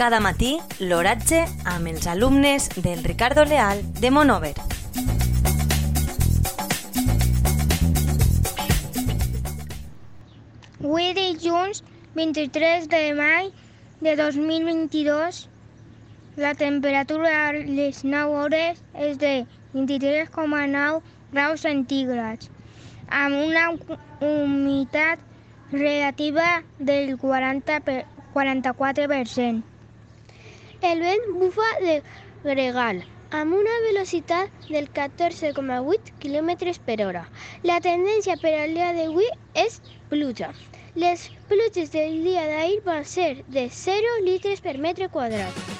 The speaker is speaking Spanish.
Cada matí, l'oratge amb els alumnes del Ricardo Leal de Monover. Avui dilluns 23 de maig de 2022 la temperatura a les 9 hores és de 23,9 graus centígrads amb una humitat relativa del 40 per, 44%. El vent bufa de gregal amb una velocitat del 14,8 km per hora. La tendència per al dia d'avui és pluja. Les pluges del día de ahí van a ser de 0 litros per metro cuadrado.